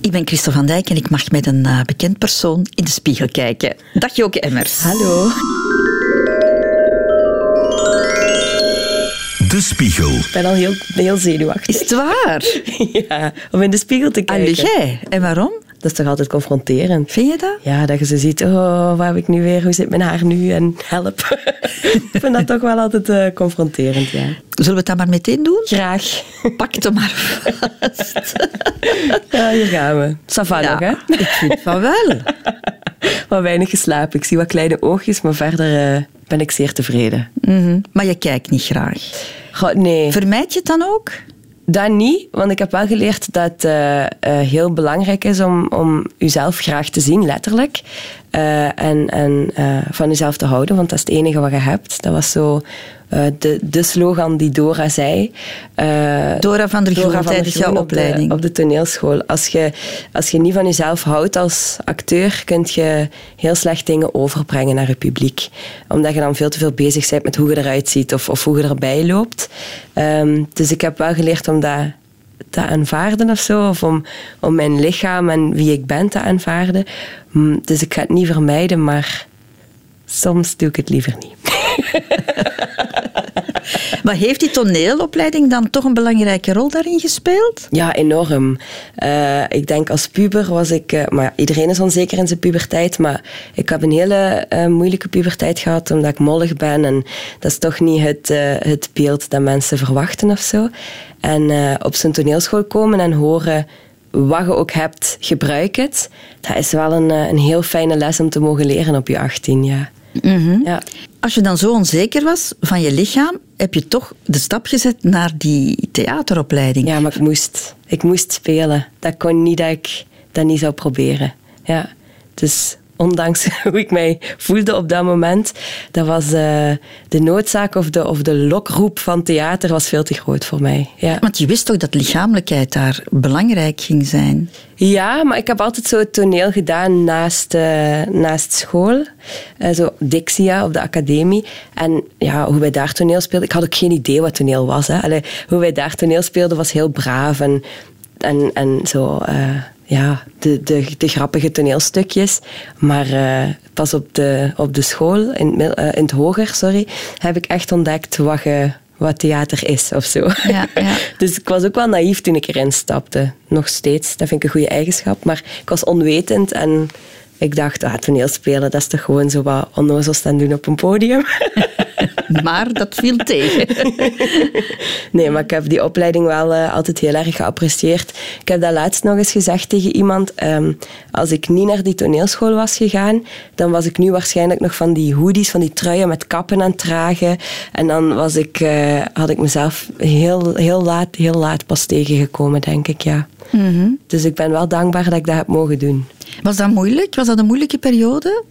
Ik ben Christel van Dijk en ik mag met een uh, bekend persoon in de spiegel kijken. Dag Joke Emmers. Hallo. De Spiegel. Ik ben al heel, heel zenuwachtig. Is het waar? ja, om in de spiegel te kijken. En jij? En waarom? Dat is toch altijd confronterend. Vind je dat? Ja, dat je zo ziet, oh, waar heb ik nu weer? Hoe zit mijn haar nu? En help. ik vind dat toch wel altijd uh, confronterend, ja. Zullen we het dan maar meteen doen? Graag. Pak het maar vast. ja, hier gaan we. Sava ja, nog, hè? Ik vind van wel. maar weinig geslapen. Ik zie wat kleine oogjes, maar verder uh, ben ik zeer tevreden. Mm -hmm. Maar je kijkt niet graag? Nee. Vermijd je het dan ook? Dat niet, want ik heb wel geleerd dat het uh, uh, heel belangrijk is om, om graag te zien, letterlijk. Uh, en en van jezelf te houden, want dat is het enige wat je hebt. Dat was zo de, de slogan die Dora zei. Dora van der Groen tijdens jouw opleiding. Op de, op de toneelschool. Als je, als je niet van jezelf houdt als acteur, kun je heel slecht dingen overbrengen naar je publiek. Omdat je dan veel te veel bezig bent met hoe je eruit ziet of, of hoe je erbij loopt. Um, dus ik heb wel geleerd om dat te aanvaarden of zo. Of om, om mijn lichaam en wie ik ben te aanvaarden. Dus ik ga het niet vermijden, maar soms doe ik het liever niet. maar heeft die toneelopleiding dan toch een belangrijke rol daarin gespeeld? Ja, enorm. Uh, ik denk als puber was ik... Uh, maar iedereen is onzeker in zijn puberteit, maar ik heb een hele uh, moeilijke puberteit gehad omdat ik mollig ben en dat is toch niet het, het beeld dat mensen verwachten of zo. En op zijn toneelschool komen en horen wat je ook hebt, gebruik het. Dat is wel een, een heel fijne les om te mogen leren op je 18 jaar. Mm -hmm. ja. Als je dan zo onzeker was van je lichaam, heb je toch de stap gezet naar die theateropleiding. Ja, maar ik moest. Ik moest spelen. Dat kon niet dat ik dat niet zou proberen. Ja. Dus ondanks hoe ik mij voelde op dat moment, dat was uh, de noodzaak of de, of de lokroep van theater was veel te groot voor mij. Ja. Want je wist toch dat lichamelijkheid daar belangrijk ging zijn? Ja, maar ik heb altijd zo het toneel gedaan naast, uh, naast school. Uh, zo Dixia op de academie. En ja, hoe wij daar toneel speelden, ik had ook geen idee wat toneel was. Hè. Allee, hoe wij daar toneel speelden was heel braaf en, en, en zo ja, de, de, de grappige toneelstukjes. Maar uh, pas op de, op de school, in, uh, in het hoger, sorry, heb ik echt ontdekt wat, je, wat theater is of zo. Ja, ja. dus ik was ook wel naïef toen ik erin stapte. Nog steeds, dat vind ik een goede eigenschap. Maar ik was onwetend en ik dacht, ah, toneelspelen, dat is toch gewoon zo wat onnozel staan doen op een podium. maar dat viel tegen. nee, maar ik heb die opleiding wel uh, altijd heel erg geapprecieerd. Ik heb dat laatst nog eens gezegd tegen iemand. Um, als ik niet naar die toneelschool was gegaan, dan was ik nu waarschijnlijk nog van die hoodies, van die truien met kappen aan het dragen. En dan was ik, uh, had ik mezelf heel, heel, laat, heel laat pas tegengekomen, denk ik, ja. Mm -hmm. Dus ik ben wel dankbaar dat ik dat heb mogen doen. Was dat moeilijk? Was dat een moeilijke periode?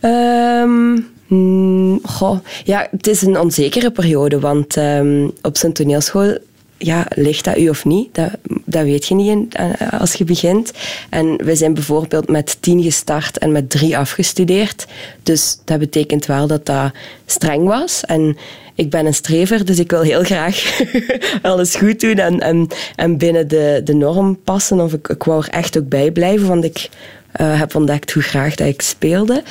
Um, mm, goh, ja, het is een onzekere periode, want um, op zijn toneelschool ja, ligt dat u of niet? Dat, weet je niet in, als je begint. En we zijn bijvoorbeeld met tien gestart en met drie afgestudeerd. Dus dat betekent wel dat dat streng was. En ik ben een strever, dus ik wil heel graag alles goed doen en, en, en binnen de, de norm passen. Of ik, ik wou er echt ook bij blijven, want ik uh, heb ontdekt hoe graag dat ik speelde.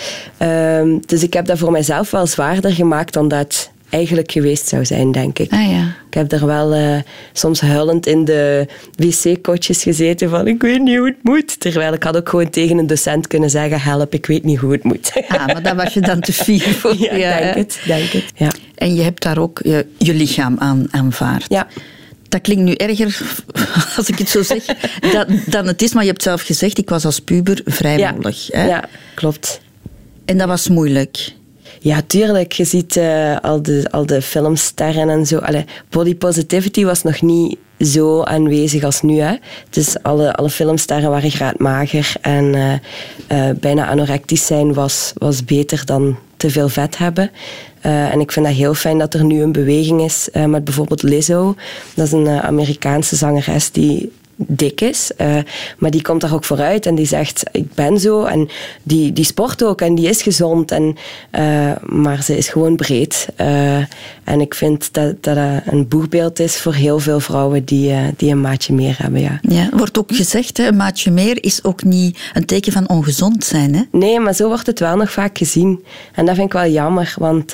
Uh, dus ik heb dat voor mezelf wel zwaarder gemaakt dan dat eigenlijk geweest zou zijn, denk ik. Ah, ja. Ik heb er wel uh, soms huilend in de wc-kotjes gezeten van ik weet niet hoe het moet. Terwijl ik had ook gewoon tegen een docent kunnen zeggen help, ik weet niet hoe het moet. Ah, maar daar was je dan te fier voor. Ja, ja denk het. Denk het ja. En je hebt daar ook je, je lichaam aan aanvaard. Ja dat klinkt nu erger, als ik het zo zeg, dan, dan het is. Maar je hebt zelf gezegd, ik was als puber vrijmoedig. Ja, hè? ja klopt. En dat was moeilijk? Ja, tuurlijk. Je ziet uh, al, de, al de filmsterren en zo. Allee, body positivity was nog niet zo aanwezig als nu. Hè. Dus alle, alle filmsterren waren graad mager. En uh, uh, bijna anorectisch zijn was, was beter dan te veel vet hebben. En ik vind dat heel fijn dat er nu een beweging is met bijvoorbeeld Lizzo. Dat is een Amerikaanse zangeres die dik is. Uh, maar die komt daar ook vooruit en die zegt, ik ben zo. En die, die sport ook en die is gezond. En, uh, maar ze is gewoon breed. Uh, en ik vind dat dat een boegbeeld is voor heel veel vrouwen die, die een maatje meer hebben. Ja. Ja, wordt ook gezegd, hè, een maatje meer is ook niet een teken van ongezond zijn. Hè? Nee, maar zo wordt het wel nog vaak gezien. En dat vind ik wel jammer, want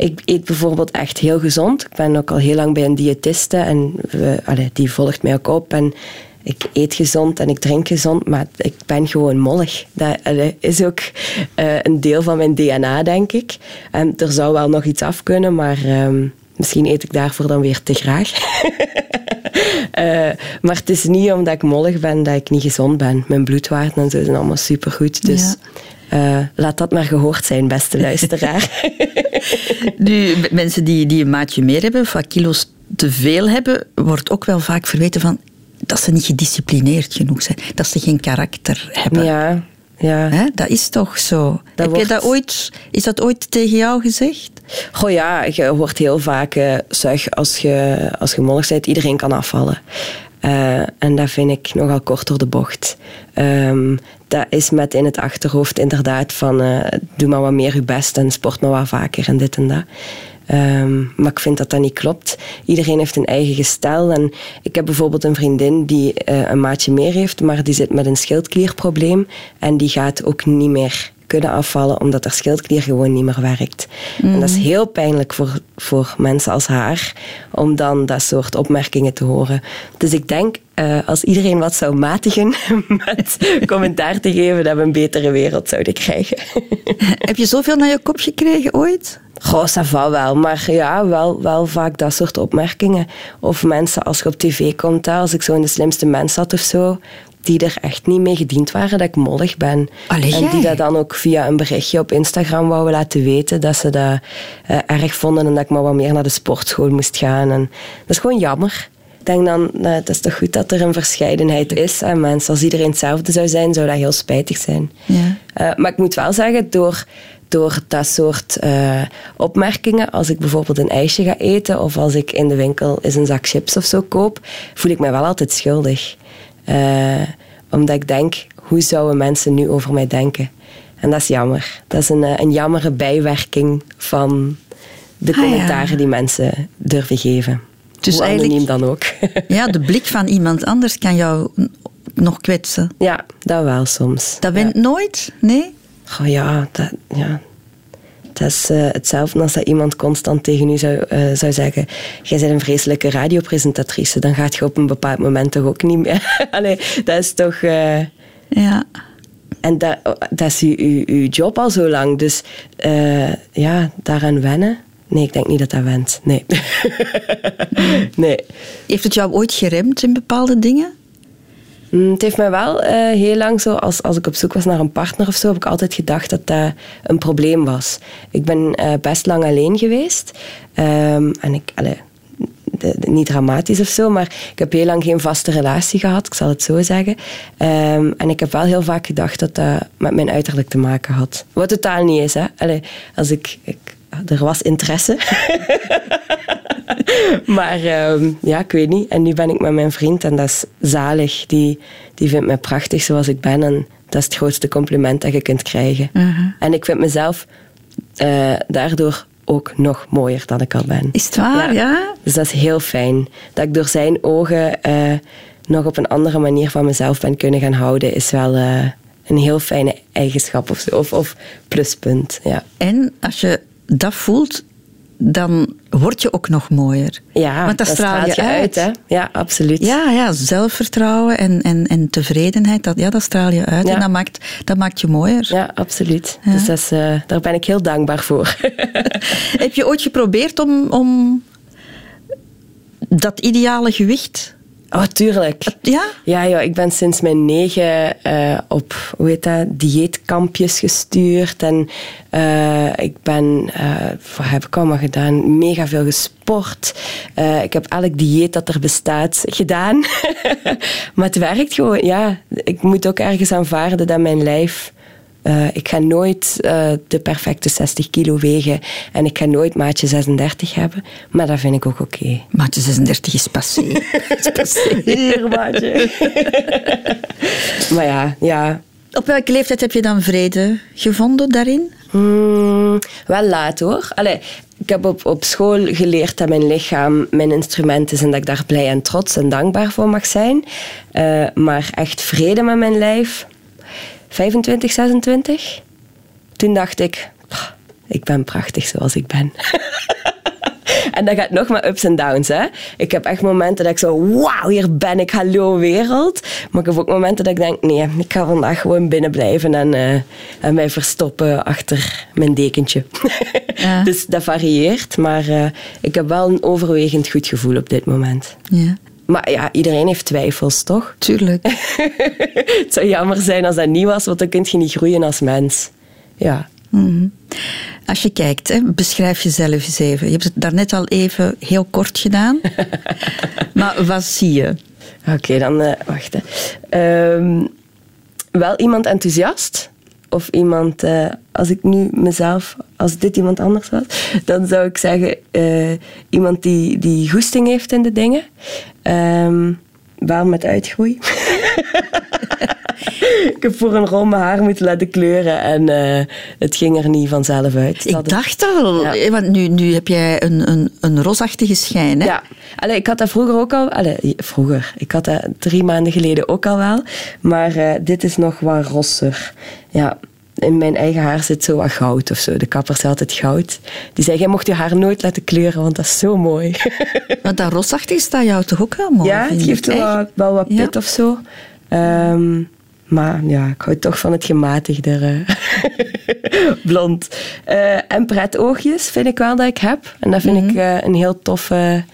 ik eet bijvoorbeeld echt heel gezond. Ik ben ook al heel lang bij een diëtiste en we, die volgt mij ook op. En ik eet gezond en ik drink gezond, maar ik ben gewoon mollig. Dat is ook uh, een deel van mijn DNA, denk ik. En er zou wel nog iets af kunnen, maar uh, misschien eet ik daarvoor dan weer te graag. uh, maar het is niet omdat ik mollig ben dat ik niet gezond ben. Mijn bloedwaarden en zo zijn allemaal supergoed. Dus ja. Uh, laat dat maar gehoord zijn, beste luisteraar. nu, mensen die, die een maatje meer hebben, of kilo's te veel hebben, wordt ook wel vaak verweten van dat ze niet gedisciplineerd genoeg zijn. Dat ze geen karakter hebben. Ja, ja. Hè? Dat is toch zo. Dat Heb je dat ooit, is dat ooit tegen jou gezegd? Goh ja, je hoort heel vaak, uh, zeg, als je, als je mollig bent, iedereen kan afvallen. Uh, en dat vind ik nogal kort door de bocht. Um, dat is met in het achterhoofd inderdaad van uh, doe maar wat meer je best en sport maar wat vaker en dit en dat. Um, maar ik vind dat dat niet klopt. Iedereen heeft een eigen gestel. En ik heb bijvoorbeeld een vriendin die uh, een maatje meer heeft, maar die zit met een schildklierprobleem. En die gaat ook niet meer kunnen afvallen omdat haar schildklier gewoon niet meer werkt. En dat is mhm. heel pijnlijk voor, voor mensen als haar om dan dat soort opmerkingen te horen. Dus ik denk, uh, als iedereen wat zou matigen met commentaar te geven, dat we een betere wereld zouden krijgen. Heb je zoveel naar je kop gekregen ooit? Goh, ça wel. Maar ja, wel, wel vaak dat soort opmerkingen. Of mensen, als je op tv komt, als ik zo in de slimste mens zat of zo, die er echt niet mee gediend waren dat ik mollig ben. Allee, en die dat dan ook via een berichtje op Instagram wouden laten weten dat ze dat uh, erg vonden en dat ik maar wat meer naar de sportschool moest gaan. En dat is gewoon jammer. Ik denk dan, nou, het is toch goed dat er een verscheidenheid is aan mensen. Als iedereen hetzelfde zou zijn, zou dat heel spijtig zijn. Ja. Uh, maar ik moet wel zeggen, door, door dat soort uh, opmerkingen, als ik bijvoorbeeld een ijsje ga eten of als ik in de winkel eens een zak chips of zo koop, voel ik me wel altijd schuldig. Uh, omdat ik denk, hoe zouden mensen nu over mij denken? En dat is jammer. Dat is een, eh, een jammere bijwerking van de ah, commentaren die mensen durven geven. Dus hoe anoniem dan ook. ja, de blik van iemand anders kan jou nog kwetsen. Ja, dat wel soms. Dat wint nooit? Nee? Oh ja, dat, ja, dat is uh, hetzelfde als dat iemand constant tegen u zou, uh, zou zeggen: Jij bent een vreselijke radiopresentatrice. Dan gaat je op een bepaald moment toch ook niet meer. Allee, dat is toch. Uh... Ja. En dat, dat is uw, uw, uw, job al zo lang. Dus ja, daaraan wennen. Nee, ik denk niet dat dat went. Nee. nee. Heeft het jou ooit geremd in bepaalde dingen? Mm, het heeft mij wel uh, heel lang zo, als, als ik op zoek was naar een partner of zo, heb ik altijd gedacht dat dat een probleem was. Ik ben uh, best lang alleen geweest. Um, en ik, de, niet dramatisch of zo, maar ik heb heel lang geen vaste relatie gehad, ik zal het zo zeggen. Um, en ik heb wel heel vaak gedacht dat dat met mijn uiterlijk te maken had. Wat totaal niet is, hè. Allee, als ik, ik er was interesse. maar um, ja, ik weet niet. En nu ben ik met mijn vriend en dat is zalig. Die, die vindt mij prachtig zoals ik ben. En dat is het grootste compliment dat je kunt krijgen. Uh -huh. En ik vind mezelf uh, daardoor ook nog mooier dan ik al ben. Is het waar, ja? ja? Dus dat is heel fijn. Dat ik door zijn ogen uh, nog op een andere manier van mezelf ben kunnen gaan houden, is wel uh, een heel fijne eigenschap of, of, of pluspunt. Ja. En als je dat voelt, dan word je ook nog mooier. Ja, Want dat, dat straal je, uit. hè? Ja, absoluut. Ja, ja zelfvertrouwen en, en, en tevredenheid, dat, ja, dat straal je uit. Ja. En dat maakt, dat maakt je mooier. Ja, absoluut. Ja. Dus dat is, uh, daar ben ik heel dankbaar voor. Heb je ooit geprobeerd om, om dat ideale gewicht Oh, tuurlijk. Ja? Ja, ja ik ben sinds mijn negen uh, op, hoe heet dat, dieetkampjes gestuurd. En uh, ik ben, uh, wat heb ik allemaal gedaan? Mega veel gesport. ik heb elk dieet dat er bestaat gedaan. maar het werkt gewoon, ja. Ik moet ook ergens aanvaarden dat mijn lijf Eh, ik ga nooit eh, de perfecte 60 kilo wegen en ik ga nooit maatje 36 hebben. Maar dat vind ik ook oké. Maatje 36 is passé. is passé. Hier, maatje. maar ja, ja. Op welke leeftijd heb je dan vrede gevonden daarin? Hmm, wel laat hoor. Allee, ik heb op, op school geleerd dat mijn lichaam mijn instrument is en dat ik daar blij en trots en dankbaar voor mag zijn. Uh, maar echt vrede met mijn lijf, 25, 26. Toen dacht ik, ik ben prachtig zoals ik ben. En dat gaat nog maar ups en downs. Hè? Ik heb echt momenten dat ik zo, wauw, hier ben ik, hallo wereld. Maar ik heb ook momenten dat ik denk, nee, ik ga vandaag gewoon binnen blijven en, uh, en mij verstoppen achter mijn dekentje. Ja. dus dat varieert, maar uh, ik heb wel een overwegend goed gevoel op dit moment. Ja. Maar ja, iedereen heeft twijfels, toch? Tuurlijk. het zou jammer zijn als dat niet was, want dan kun je niet groeien als mens. Ja. Mm Als je kijkt, hè, beschrijf jezelf eens even. Je hebt het daarnet al even heel kort gedaan. maar wat zie je? Oké, dan uh, wacht. Um, wel iemand enthousiast. Of iemand, uh, als ik nu mezelf, als dit iemand anders was, dan zou ik zeggen uh, iemand die, die goesting heeft in de dingen. Um, wel met uitgroei. ik heb voor een rol mijn haar moeten laten kleuren en uh, het ging er niet vanzelf uit. Ik dacht al, ja. want nu, nu heb jij een, een, een rosachtige schijn. Hè? Ja, Allee, ik had dat vroeger ook al. Allee, vroeger, ik had dat drie maanden geleden ook al wel. Maar uh, dit is nog wat rosser. Ja, in mijn eigen haar zit zo wat goud of zo. De kapper zei altijd goud. Die zei, jij mocht je haar nooit laten kleuren, want dat is zo mooi. Want dat rosachtig staat jou toch ook wel mooi? Ja, het geeft wel, wel wat pit ja. of zo. Um, maar ja, ik hou toch van het gematigder uh, blond. Uh, en pretoogjes vind ik wel dat ik heb. En dat vind mm -hmm. ik uh, een heel toffe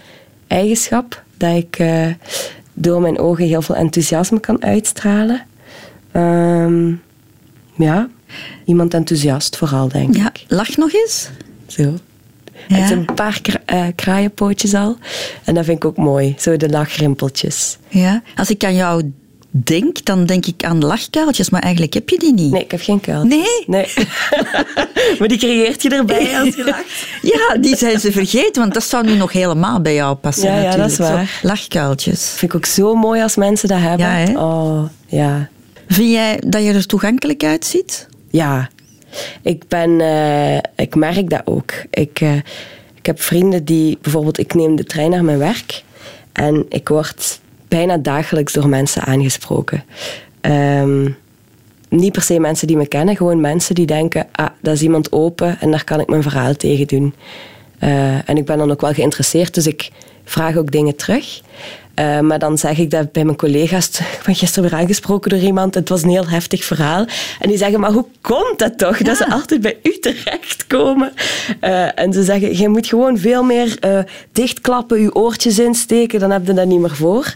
eigenschap. Dat ik door mijn ogen heel veel enthousiasme kan uitstralen. Um, ja, iemand enthousiast vooral, denk ja, ik. Lach nog eens. Zo. Ja. Het een paar kra kraaienpootjes al. En dat vind ik ook mooi. Zo de lachrimpeltjes. Ja, als ik aan jou denk, dan denk ik aan lachkuiltjes, maar eigenlijk heb je die niet. Nee, ik heb geen kuiltjes. Nee? Nee. maar die creëert je erbij als je lacht. ja, die zijn ze vergeten, want dat zou nu nog helemaal bij jou passen ja. Ja, dat is waar. Zo, lachkuiltjes. Vind ik ook zo mooi als mensen dat hebben. Ja, hè? Oh, ja. Vind jij dat je er toegankelijk uitziet? Ja. Ik ben... Uh, ik merk dat ook. Ik, uh, ik heb vrienden die... Bijvoorbeeld, ik neem de trein naar mijn werk en ik word bijna dagelijks door mensen aangesproken. Um, niet per se mensen die me kennen, gewoon mensen die denken, ah, dat is iemand open en daar kan ik mijn verhaal tegen doen. Uh, en ik ben dan ook wel geïnteresseerd, dus ik vraag ook dingen terug. Uh, maar dan zeg ik dat bij mijn collega's. Ik ben gisteren weer aangesproken door iemand. Het was een heel heftig verhaal. En die zeggen, maar hoe komt dat toch? Ja. Dat ze altijd bij u terechtkomen. Uh, en ze zeggen, je moet gewoon veel meer uh, dichtklappen, je oortjes insteken. Dan heb je dat niet meer voor.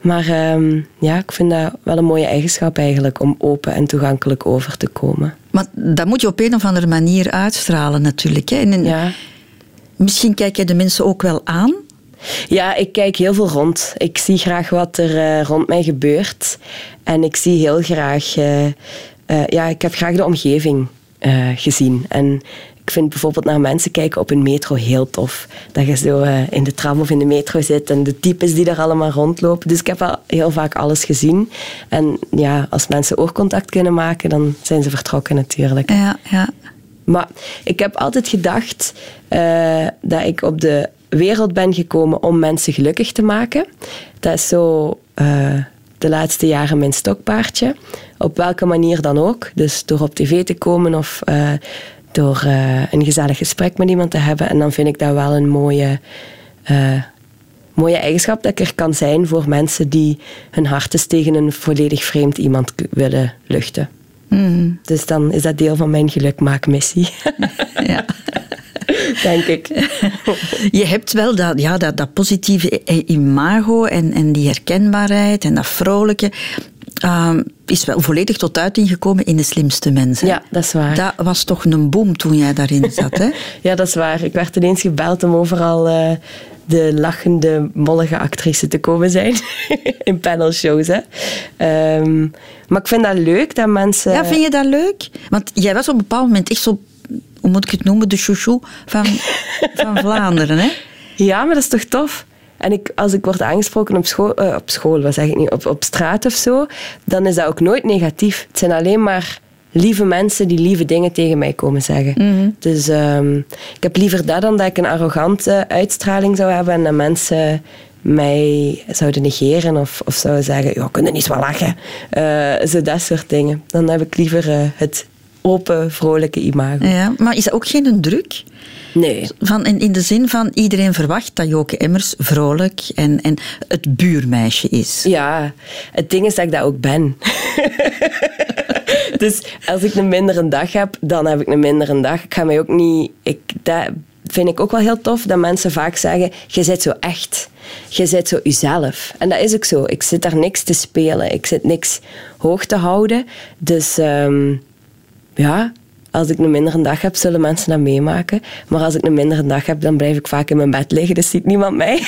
Maar um, ja, ik vind dat wel een mooie eigenschap eigenlijk. Om open en toegankelijk over te komen. Maar dat moet je op een of andere manier uitstralen natuurlijk. Hè? En ja. Misschien kijk je de mensen ook wel aan. Ja, ik kijk heel veel rond. Ik zie graag wat er uh, rond mij gebeurt. En ik zie heel graag... Uh, uh, ja, ik heb graag de omgeving gezien. En ik vind bijvoorbeeld naar mensen kijken op een metro heel tof. Dat je zo in de tram of in de metro zit en de types die daar allemaal rondlopen. Dus ik heb al heel vaak alles gezien. En ja, als mensen oorcontact kunnen maken, dan zijn ze vertrokken natuurlijk. Ja, ja. Maar ik heb altijd gedacht dat ik op de wereld ben gekomen om mensen gelukkig te maken. Dat is zo uh, de laatste jaren mijn stokpaardje. Op welke manier dan ook. Dus door op tv te komen of uh, door uh, een gezellig gesprek met iemand te hebben. En dan vind ik dat wel een mooie, mooie eigenschap dat ik er kan zijn voor mensen die hun hart eens tegen een volledig vreemd iemand willen luchten. Mm. Dus dan is dat deel van mijn gelukmaakmissie. ja. denk ik. Je hebt wel dat, ja, dat, dat positieve imago en, en die herkenbaarheid en dat vrolijke. Um, is wel volledig tot uiting gekomen in de slimste mensen. Ja, dat is waar. Dat was toch een boom toen jij daarin zat, hè? ja, dat is waar. Ik werd ineens gebeld om overal uh, de lachende, mollige actrice te komen zijn. in panelshows, hè. Ehm, maar ik vind dat leuk dat mensen... Ja, vind je dat leuk? Want jij was op een bepaald moment echt zo, hoe moet ik het noemen, de chouchou van, van Vlaanderen, hè? Ja, maar dat is toch tof? En ik, als ik word aangesproken op school, eh, op school, wat zeg ik niet, op, op straat of zo, dan is dat ook nooit negatief. Het zijn alleen maar lieve mensen die lieve dingen tegen mij komen zeggen. Mhm. Dus ehm, ik heb liever dat dan dat ik een arrogante uitstraling zou hebben en dat mensen mij zouden negeren of, of zouden zeggen, ja, kunnen niet wel lachen. Eh, zo dat soort dingen. Dan heb ik liever eh, het open, vrolijke imago. Ja, maar is dat ook geen druk? Nee. Van, in, in de zin van iedereen verwacht dat Joke Emmers vrolijk en, en het buurmeisje is. Ja, het ding is dat ik dat ook ben. dus als ik een mindere dag heb, dan heb ik een mindere dag. Ik ga mij ook niet... Ik, dat vind ik ook wel heel tof, dat mensen vaak zeggen, je zit zo echt. Je zit zo jezelf. En dat is ook zo. Ik zit daar niks te spelen. Ik zit niks hoog te houden. Dus ehm, ja, als ik een mindere dag heb, zullen mensen dat meemaken. Maar als ik een mindere dag heb, dan blijf ik vaak in mijn bed liggen. Dus ziet niemand mij.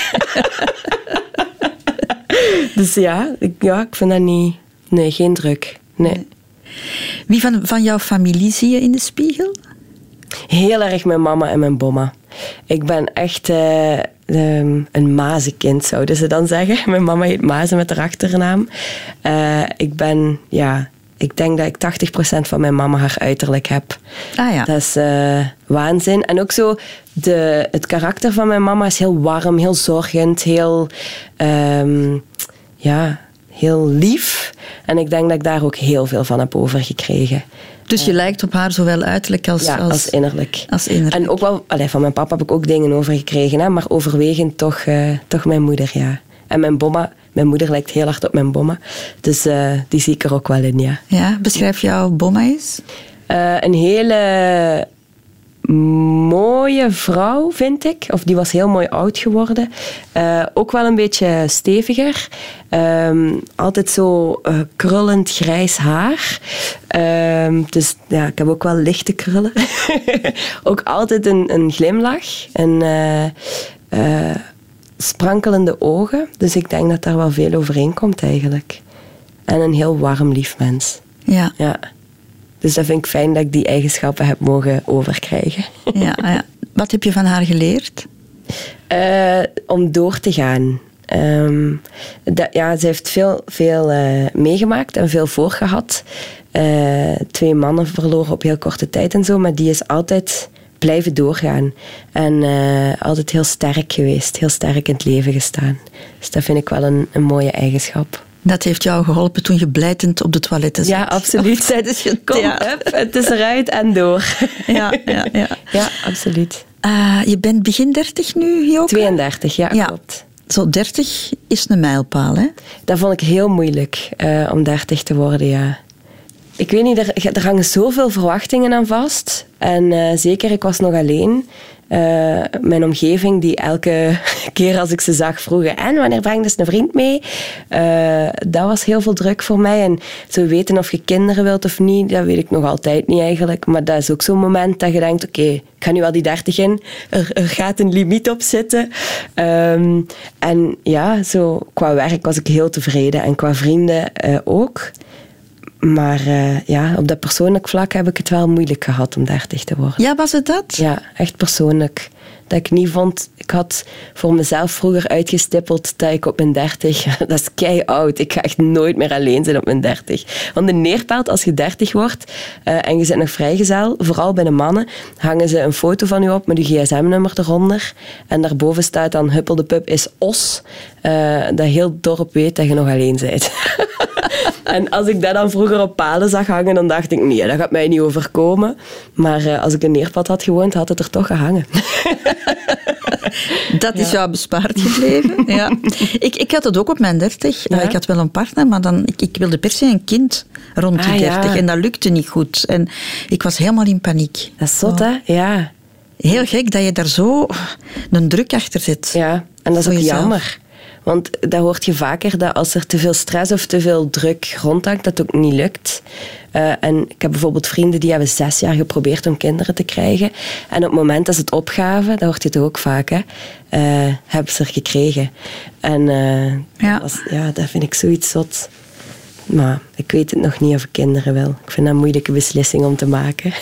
dus ja ik, ja, ik vind dat niet... Nee, geen druk. Nee. Wie van, van jouw familie zie je in de spiegel? Heel erg mijn mama en mijn bomma. Ik ben echt eh, ehm, een mazenkind, zouden ze dan zeggen. Mijn mama heet Mazen met haar achternaam. Eh, ik ben, ja, ik denk dat ik 80% van mijn mama haar uiterlijk heb. Ah ja. Dat is eh, waanzin. En ook zo, de, het karakter van mijn mama is heel warm, heel zorgend, heel, ehm, ja, heel lief. En ik denk dat ik daar ook heel veel van heb overgekregen. Dus je lijkt op haar zowel uiterlijk als, Ja, als, als innerlijk. als innerlijk. En ook wel, allee, van mijn papa heb ik ook dingen overgekregen, hè, maar overwegend toch, eh, toch mijn moeder, ja. En mijn bomma, mijn moeder lijkt heel hard op mijn bomma. Dus eh, die zie ik er ook wel in, ja. Ja, beschrijf jouw bomma eens. Eh, een hele mooie vrouw, vind ik. Of die was heel mooi oud geworden. Eh, ook wel een beetje steviger. Ehm, altijd zo krullend grijs haar. Ehm, dus ja, ik heb ook wel lichte krullen. ook altijd een, een glimlach. En sprankelende ogen. Dus ik denk dat daar wel veel overeenkomt eigenlijk. En een heel warm, lief mens. Ja, Ja. Dus dat vind ik fijn dat ik die eigenschappen heb mogen overkrijgen. ja, ja. Wat heb je van haar geleerd? Eh, om door te gaan. Ehm, dat, ja, ze heeft veel, veel eh, meegemaakt en veel voorgehad. Eh, twee mannen verloren op heel korte tijd en zo, maar die is altijd blijven doorgaan. En eh, altijd heel sterk geweest, heel sterk in het leven gestaan. Dus dat vind ik wel een, een mooie eigenschap. Dat heeft jou geholpen toen je blijtend op de toiletten zat. Ja, absoluut. Tijdens je Kom, het is eruit en door. Ja, ja, ja. Ja, absoluut. Eh, je bent begin 30 nu, Joke? 32, ja, Ja. klopt. Zo, 30 is een mijlpaal, hè? Dat vond ik heel moeilijk eh, om 30 te worden, ja. Ik weet niet, er, er hangen zoveel verwachtingen aan vast. En eh, zeker, ik was nog alleen. Eh, mijn omgeving, die elke keer als ik ze zag vroegen... En wanneer breng je een vriend mee? Eh, dat was heel veel druk voor mij. En zo weten of je kinderen wilt of niet, dat weet ik nog altijd niet eigenlijk. Maar dat is ook zo'n moment dat je denkt... Oké, ik ga nu wel die 30 in. Er, gaat een limiet op zitten. Ehm, en ja, zo qua werk was ik heel tevreden. En qua vrienden ook. Maar eh, ja, op dat persoonlijk vlak heb ik het wel moeilijk gehad om 30 te worden. Ja, was het dat? Ja, echt persoonlijk. Dat ik niet vond... Ik had voor mezelf vroeger uitgestippeld dat ik op mijn 30... Dat is kei oud. Ik ga echt nooit meer alleen zijn op mijn 30. Want de neerpelt, als je 30 wordt eh, en je zit nog vrijgezel, vooral bij de mannen, hangen ze een foto van je op met je gsm-nummer eronder. En daarboven staat dan Huppel de Pup is os. eh, dat heel dorp weet dat je nog alleen bent. En als ik dat dan vroeger op palen zag hangen, dan dacht ik, nee, dat gaat mij niet overkomen. Maar eh, als ik in Neerpad had gewoond, had het er toch gehangen. Dat is jou bespaard gebleven. ja. ik, ik had het ook op mijn 30. Nou, Ja? ik had wel een partner, maar dan, ik, ik wilde per se een kind rond die Ah, 30. ja. En dat lukte niet goed. En ik was helemaal in paniek. Dat is zot, hè? Ja. Heel gek dat je daar zo een druk achter zit. ja. En dat is ook jammer. Want dat hoort je vaker, dat als er te veel stress of te veel druk rondhangt, dat het ook niet lukt. Uh, en ik heb bijvoorbeeld vrienden die hebben zes jaar geprobeerd om kinderen te krijgen. En op het moment dat ze het opgaven, dat hoort je toch ook vaak, hè, uh, hebben ze er gekregen. En uh, ja. Dat, was, ja, dat vind ik zoiets zot. Maar ik weet het nog niet of ik kinderen wil. Ik vind dat een moeilijke beslissing om te maken.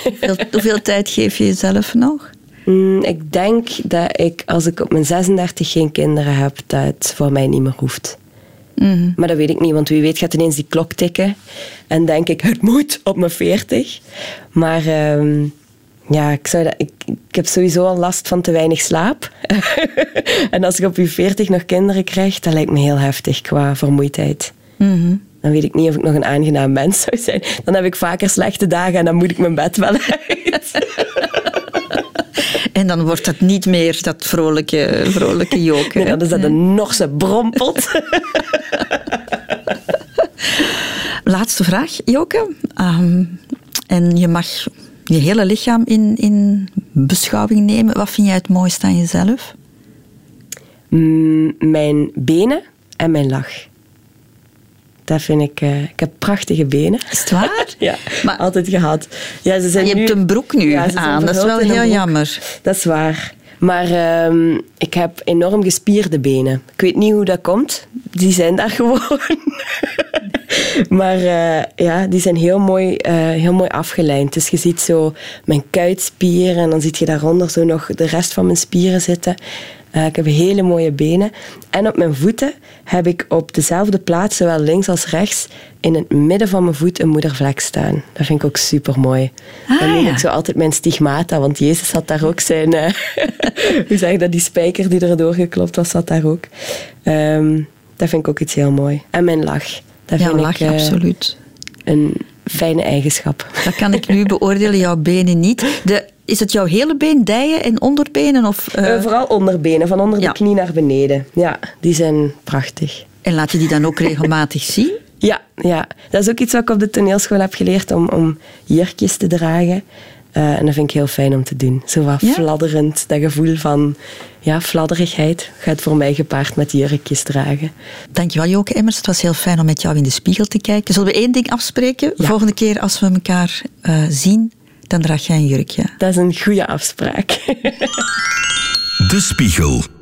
Hoeveel tijd geef je jezelf nog? Mm, ik denk dat ik, als ik op mijn 36 geen kinderen heb, dat het voor mij niet meer hoeft. Mhm. Maar dat weet ik niet, want wie weet gaat ineens die klok tikken. En denk ik, het moet op mijn 40. Maar ehm, ja, ik, zou dat, ik, ik heb sowieso al last van te weinig slaap. en als ik op je 40 nog kinderen krijg, dat lijkt me heel heftig qua vermoeidheid. Mhm. Dan weet ik niet of ik nog een aangenaam mens zou zijn. Dan heb ik vaker slechte dagen en dan moet ik mijn bed wel uit. Dan wordt dat niet meer dat vrolijke, vrolijke joken. dan is dat een Norse brompot. Laatste vraag, Joke. Ehm, en je mag je hele lichaam in, in beschouwing nemen. Wat vind jij het mooiste aan jezelf? Mm, mijn benen en mijn lach. Dat vind ik... Uh, ik heb prachtige benen. Is het waar? ja, maar, altijd gehad. Ja, ze zijn je hebt een broek nu aan. Dat is wel heel jammer. Dat is waar. Maar uh, ik heb enorm gespierde benen. Ik weet niet hoe dat komt. Die zijn daar gewoon. maar uh, ja, die zijn heel mooi, uh, heel mooi afgelijnd. Dus je ziet zo mijn kuitspieren en dan zie je daaronder zo nog de rest van mijn spieren zitten. Uh, ik heb hele mooie benen. En op mijn voeten heb ik op dezelfde plaats, zowel links als rechts, in het midden van mijn voet een moedervlek staan. Dat vind ik ook super mooi. Ah, dan noem ik zo altijd mijn stigmata, want Jezus had daar ook zijn. Uh, hoe zeg je dat? Die spijker die erdoor geklopt was, zat daar ook. Um, dat vind ik ook iets heel mooi. En mijn lach. Dat ja, vind lach, ik, uh, absoluut. Een fijne eigenschap. Dat kan ik nu beoordelen, jouw benen niet. De is het jouw hele been, dijen en onderbenen? Of, uh... vooral onderbenen, van onder de knie naar beneden. Ja, die zijn prachtig. En laat je die dan ook regelmatig zien? Ja, ja, dat is ook iets wat ik op de toneelschool heb geleerd om, om jurkjes te dragen. Uh, en dat vind ik heel fijn om te doen. Zo wat ja? fladderend, dat gevoel van ja, fladderigheid gaat voor mij gepaard met jurkjes dragen. Dankjewel Joke Emmers. Het was heel fijn om met jou in de spiegel te kijken. Zullen we één ding afspreken? Ja. Volgende keer als we elkaar uh, zien, dan draag jij een jurkje. Dat is een goede afspraak. De Spiegel.